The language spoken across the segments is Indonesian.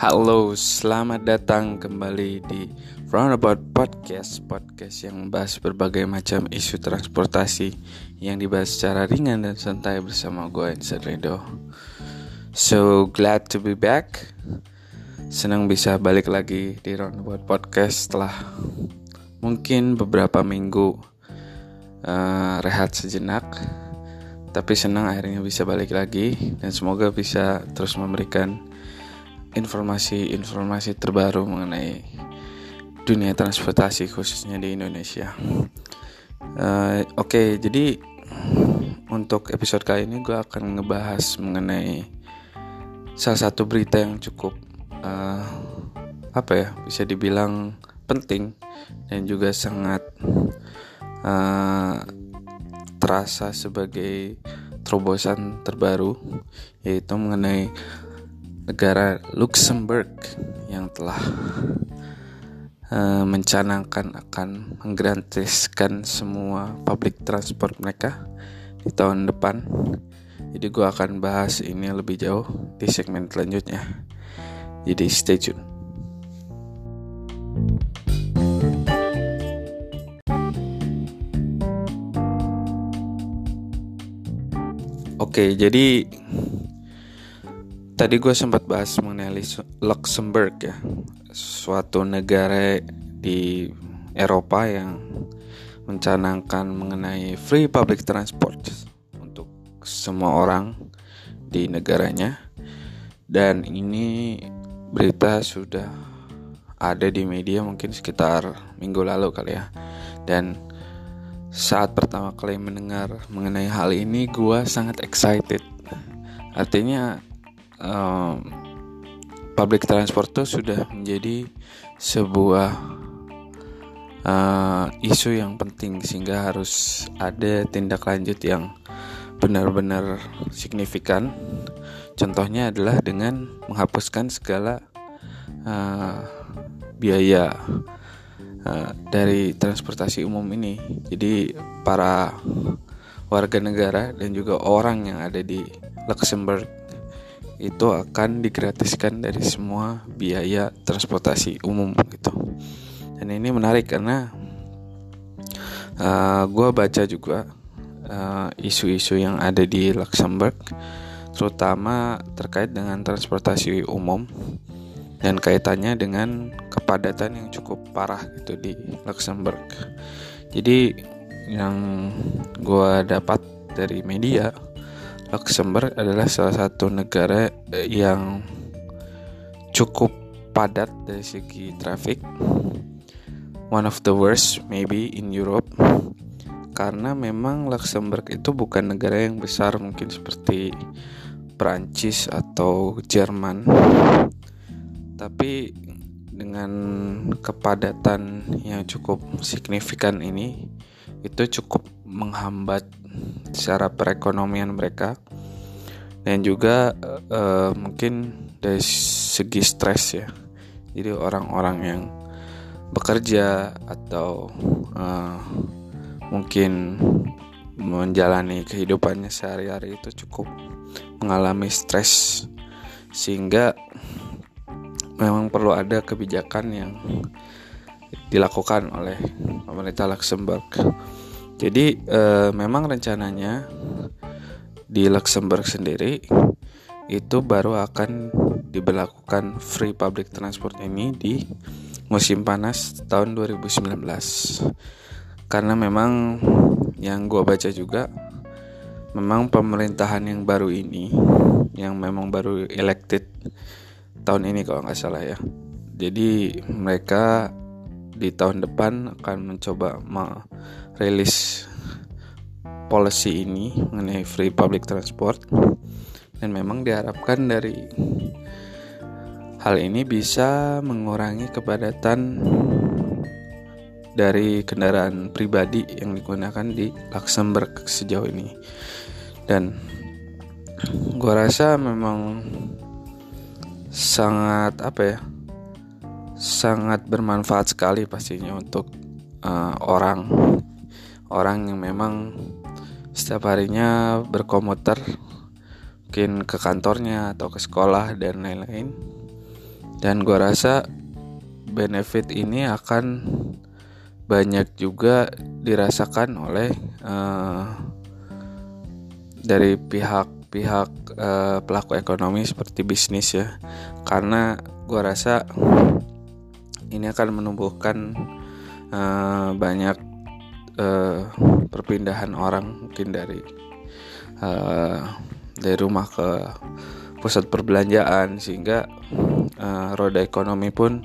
Halo, selamat datang kembali di Roundabout Podcast Podcast yang membahas berbagai macam isu transportasi Yang dibahas secara ringan dan santai bersama gue, Insert Redo So, glad to be back. Senang bisa balik lagi di Roundabout Podcast setelah mungkin beberapa minggu uh, rehat sejenak. Tapi senang akhirnya bisa balik lagi Dan semoga bisa terus memberikan informasi-informasi terbaru mengenai dunia transportasi khususnya di Indonesia. Uh, Oke, okay, jadi untuk episode kali ini gue akan ngebahas mengenai salah satu berita yang cukup uh, apa ya bisa dibilang penting dan juga sangat uh, terasa sebagai terobosan terbaru yaitu mengenai negara Luxembourg yang telah uh, mencanangkan akan menggratiskan semua public transport mereka di tahun depan. Jadi gue akan bahas ini lebih jauh di segmen selanjutnya. Jadi stay tune. Oke, jadi Tadi gue sempat bahas mengenai Luxembourg ya, suatu negara di Eropa yang mencanangkan mengenai free public transport untuk semua orang di negaranya. Dan ini berita sudah ada di media mungkin sekitar minggu lalu kali ya. Dan saat pertama kali mendengar mengenai hal ini, gue sangat excited. Artinya public transport itu sudah menjadi sebuah uh, isu yang penting sehingga harus ada tindak lanjut yang benar-benar signifikan. Contohnya adalah dengan menghapuskan segala uh, biaya uh, dari transportasi umum ini. Jadi para warga negara dan juga orang yang ada di Luxembourg itu akan digratiskan dari semua biaya transportasi umum gitu. Dan ini menarik karena uh, eh, gue baca juga eh, isu-isu uh, yang ada di Luxembourg terutama terkait dengan transportasi umum dan kaitannya dengan kepadatan yang cukup parah gitu di Luxembourg. Jadi yang gue dapat dari media Luxembourg adalah salah satu negara eh, yang cukup padat dari segi traffic. One of the worst maybe in Europe. Karena memang Luxembourg itu bukan negara yang besar mungkin seperti Prancis atau Jerman. Tapi dengan kepadatan yang cukup signifikan ini itu cukup menghambat secara perekonomian mereka. Dan juga uh, mungkin dari segi stres ya. Jadi orang-orang yang bekerja atau uh, mungkin menjalani kehidupannya sehari-hari itu cukup mengalami stres. Sehingga memang perlu ada kebijakan yang dilakukan oleh pemerintah Luxembourg jadi e, memang rencananya di Luxembourg sendiri itu baru akan diberlakukan free public transport ini di musim panas tahun 2019 karena memang yang gue baca juga memang pemerintahan yang baru ini yang memang baru elected tahun ini kalau nggak salah ya. Jadi mereka di tahun depan akan mencoba rilis policy ini mengenai free public transport. Dan memang diharapkan dari hal ini bisa mengurangi kepadatan dari kendaraan pribadi yang digunakan di Luxembourg sejauh ini. Dan gua rasa memang sangat apa ya sangat bermanfaat sekali pastinya untuk uh, orang orang yang memang setiap harinya berkomuter mungkin ke kantornya atau ke sekolah dan lain-lain. Dan gue rasa benefit ini akan banyak juga dirasakan oleh uh, dari pihak-pihak uh, pelaku ekonomi seperti bisnis ya. Karena gue rasa ini akan menumbuhkan uh, banyak uh, perpindahan orang mungkin dari uh, dari rumah ke pusat perbelanjaan sehingga uh, roda ekonomi pun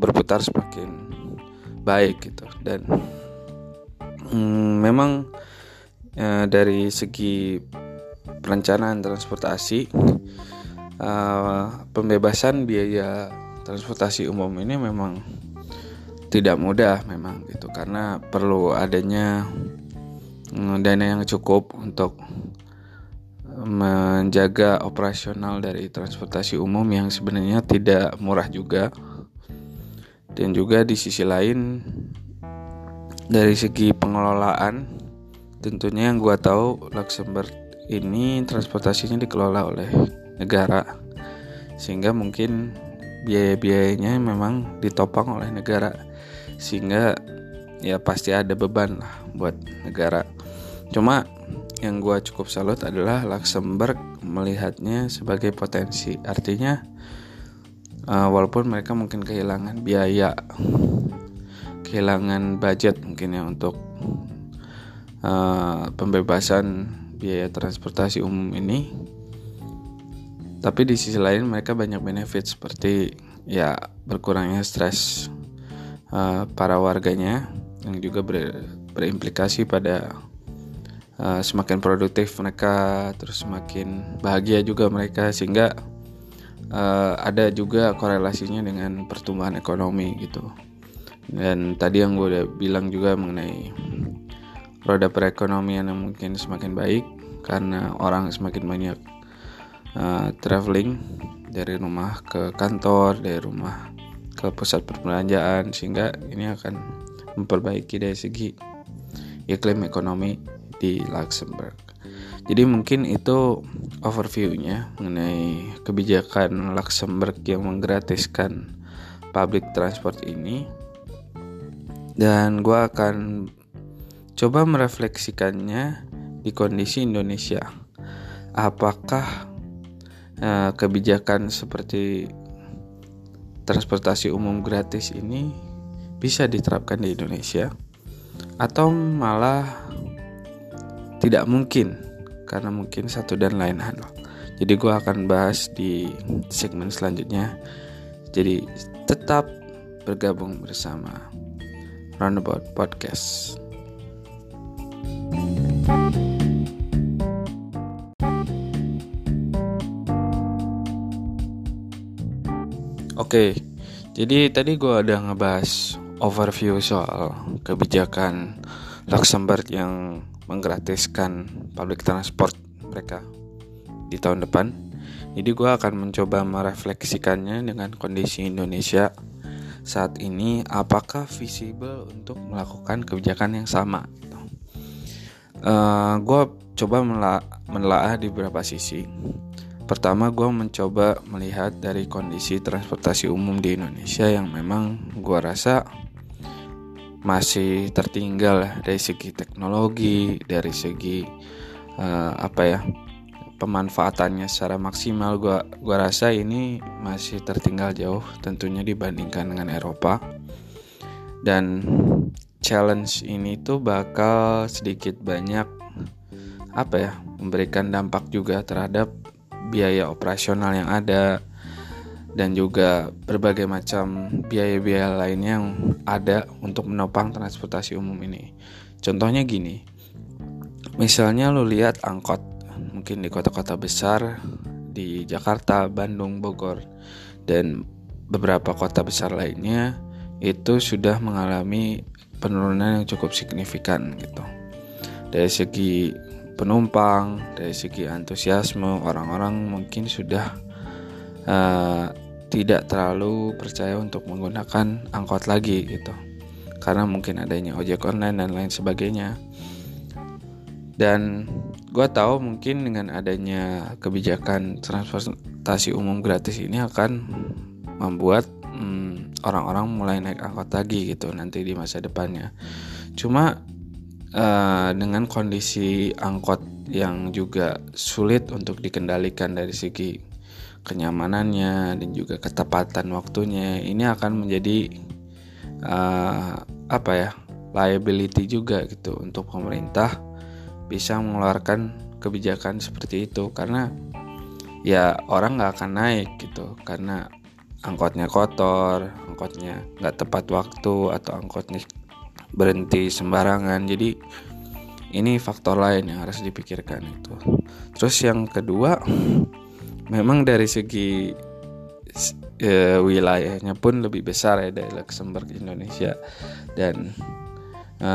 berputar semakin baik gitu. Dan mm, memang uh, dari segi perencanaan transportasi uh, pembebasan biaya transportasi umum ini memang tidak mudah memang gitu karena perlu adanya mm, dana yang cukup untuk menjaga operasional dari transportasi umum yang sebenarnya tidak murah juga. Dan juga di sisi lain dari segi pengelolaan tentunya yang gue tahu Luxembourg ini transportasinya dikelola oleh negara sehingga mungkin biaya-biayanya memang ditopang oleh negara. Sehingga ya pasti ada beban lah buat negara. Cuma yang gue cukup salut adalah Luxembourg melihatnya sebagai potensi. Artinya uh, walaupun mereka mungkin kehilangan biaya kehilangan budget mungkin ya untuk uh, pembebasan biaya transportasi umum ini tapi di sisi lain mereka banyak benefit seperti ya berkurangnya stres uh, para warganya yang juga ber, berimplikasi pada uh, semakin produktif mereka terus semakin bahagia juga mereka. Sehingga uh, ada juga korelasinya dengan pertumbuhan ekonomi gitu. Dan tadi yang gue udah bilang juga mengenai roda perekonomian yang mungkin semakin baik karena orang semakin banyak uh, traveling dari rumah ke kantor dari rumah ke pusat perbelanjaan sehingga ini akan memperbaiki dari segi iklim ekonomi di Luxembourg. Jadi mungkin itu overviewnya mengenai kebijakan Luxembourg yang menggratiskan public transport ini. Dan gue akan coba merefleksikannya di kondisi Indonesia. Apakah uh, kebijakan seperti transportasi umum gratis ini bisa diterapkan di Indonesia atau malah tidak mungkin karena mungkin satu dan lain hal. Jadi gue akan bahas di segmen selanjutnya. Jadi tetap bergabung bersama Roundabout Podcast. Oke, jadi tadi gue ada ngebahas overview soal kebijakan Luxembourg yang menggratiskan public transport mereka di tahun depan. Jadi gue akan mencoba merefleksikannya dengan kondisi Indonesia saat ini apakah visible untuk melakukan kebijakan yang sama. Uh, eh, gue coba menelaah di beberapa sisi. Pertama, gue mencoba melihat dari kondisi transportasi umum di Indonesia yang memang gue rasa masih tertinggal dari segi teknologi, dari segi uh, apa ya pemanfaatannya secara maksimal. Gua gua rasa ini masih tertinggal jauh tentunya dibandingkan dengan Eropa. Dan challenge ini tuh bakal sedikit banyak apa ya memberikan dampak juga terhadap biaya operasional yang ada dan juga berbagai macam biaya-biaya lainnya yang ada untuk menopang transportasi umum ini. Contohnya gini, misalnya lo lihat angkot mungkin di kota-kota besar di Jakarta, Bandung, Bogor, dan beberapa kota besar lainnya itu sudah mengalami penurunan yang cukup signifikan gitu. Dari segi penumpang, dari segi antusiasme orang-orang mungkin sudah uh, tidak terlalu percaya untuk menggunakan angkot lagi gitu karena mungkin adanya ojek online dan lain sebagainya dan gue tahu mungkin dengan adanya kebijakan transportasi umum gratis ini akan membuat hmm, orang-orang hmm, mulai naik angkot lagi gitu nanti di masa depannya. Cuma uh, dengan kondisi angkot yang juga sulit untuk dikendalikan dari segi kenyamanannya dan juga ketepatan waktunya, ini akan menjadi uh, apa ya liability juga gitu untuk pemerintah bisa mengeluarkan kebijakan seperti itu. Karena ya orang nggak akan naik gitu karena angkotnya kotor, angkotnya nggak tepat waktu atau angkotnya berhenti sembarangan. Jadi ini faktor lain yang harus dipikirkan itu. Terus yang kedua, memang dari segi e, wilayahnya pun lebih besar ya dari Luxembourg Indonesia dan e,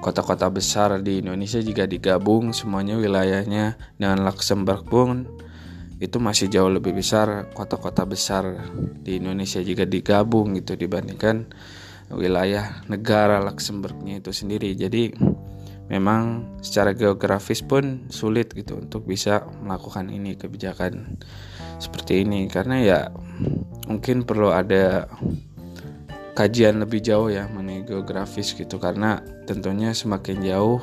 kota-kota besar di Indonesia jika digabung semuanya wilayahnya dengan Luxembourg pun itu masih jauh lebih besar kota-kota besar di Indonesia jika digabung gitu dibandingkan wilayah negara Luxembourgnya itu sendiri. Jadi memang secara geografis pun sulit gitu untuk bisa melakukan ini kebijakan seperti ini. Karena ya mungkin perlu ada kajian lebih jauh ya mengenai geografis gitu. Karena tentunya semakin jauh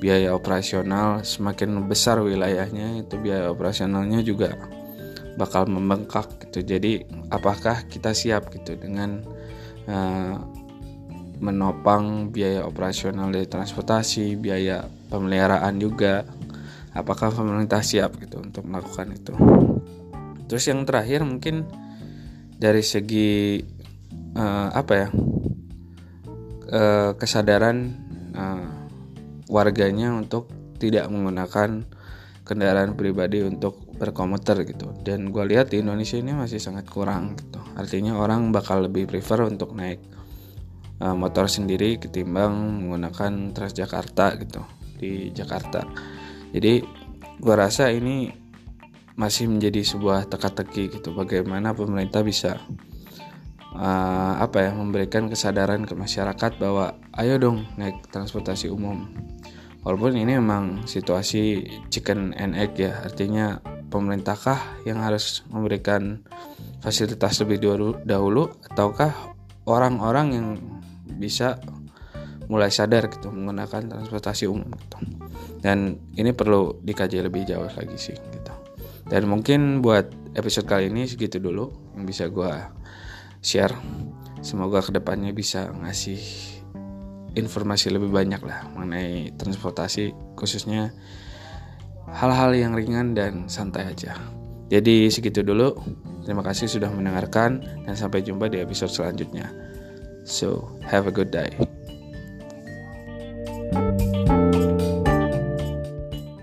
biaya operasional semakin besar wilayahnya itu biaya operasionalnya juga bakal membengkak gitu. Jadi apakah kita siap gitu dengan uh, menopang biaya operasional dari transportasi biaya pemeliharaan juga. Apakah pemerintah siap gitu untuk melakukan itu? Terus yang terakhir mungkin dari segi uh, apa ya uh, kesadaran uh, warganya untuk tidak menggunakan kendaraan pribadi untuk berkomuter gitu. Dan gue lihat di Indonesia ini masih sangat kurang gitu. Artinya orang bakal lebih prefer untuk naik uh, motor sendiri ketimbang menggunakan Transjakarta gitu di Jakarta. Jadi gue rasa ini masih menjadi sebuah teka-teki gitu bagaimana pemerintah bisa uh, apa ya memberikan kesadaran ke masyarakat bahwa ayo dong naik transportasi umum walaupun ini memang situasi chicken and egg ya artinya pemerintahkah yang harus memberikan fasilitas lebih dahulu ataukah orang-orang yang bisa mulai sadar gitu menggunakan transportasi umum gitu. Dan ini perlu dikaji lebih jauh lagi sih gitu. Dan mungkin buat episode kali ini segitu dulu yang bisa gue share semoga ke depannya bisa ngasih informasi lebih banyak lah mengenai transportasi khususnya hal-hal yang ringan dan santai aja. Jadi segitu dulu. Terima kasih sudah mendengarkan dan sampai jumpa di episode selanjutnya. So have a good day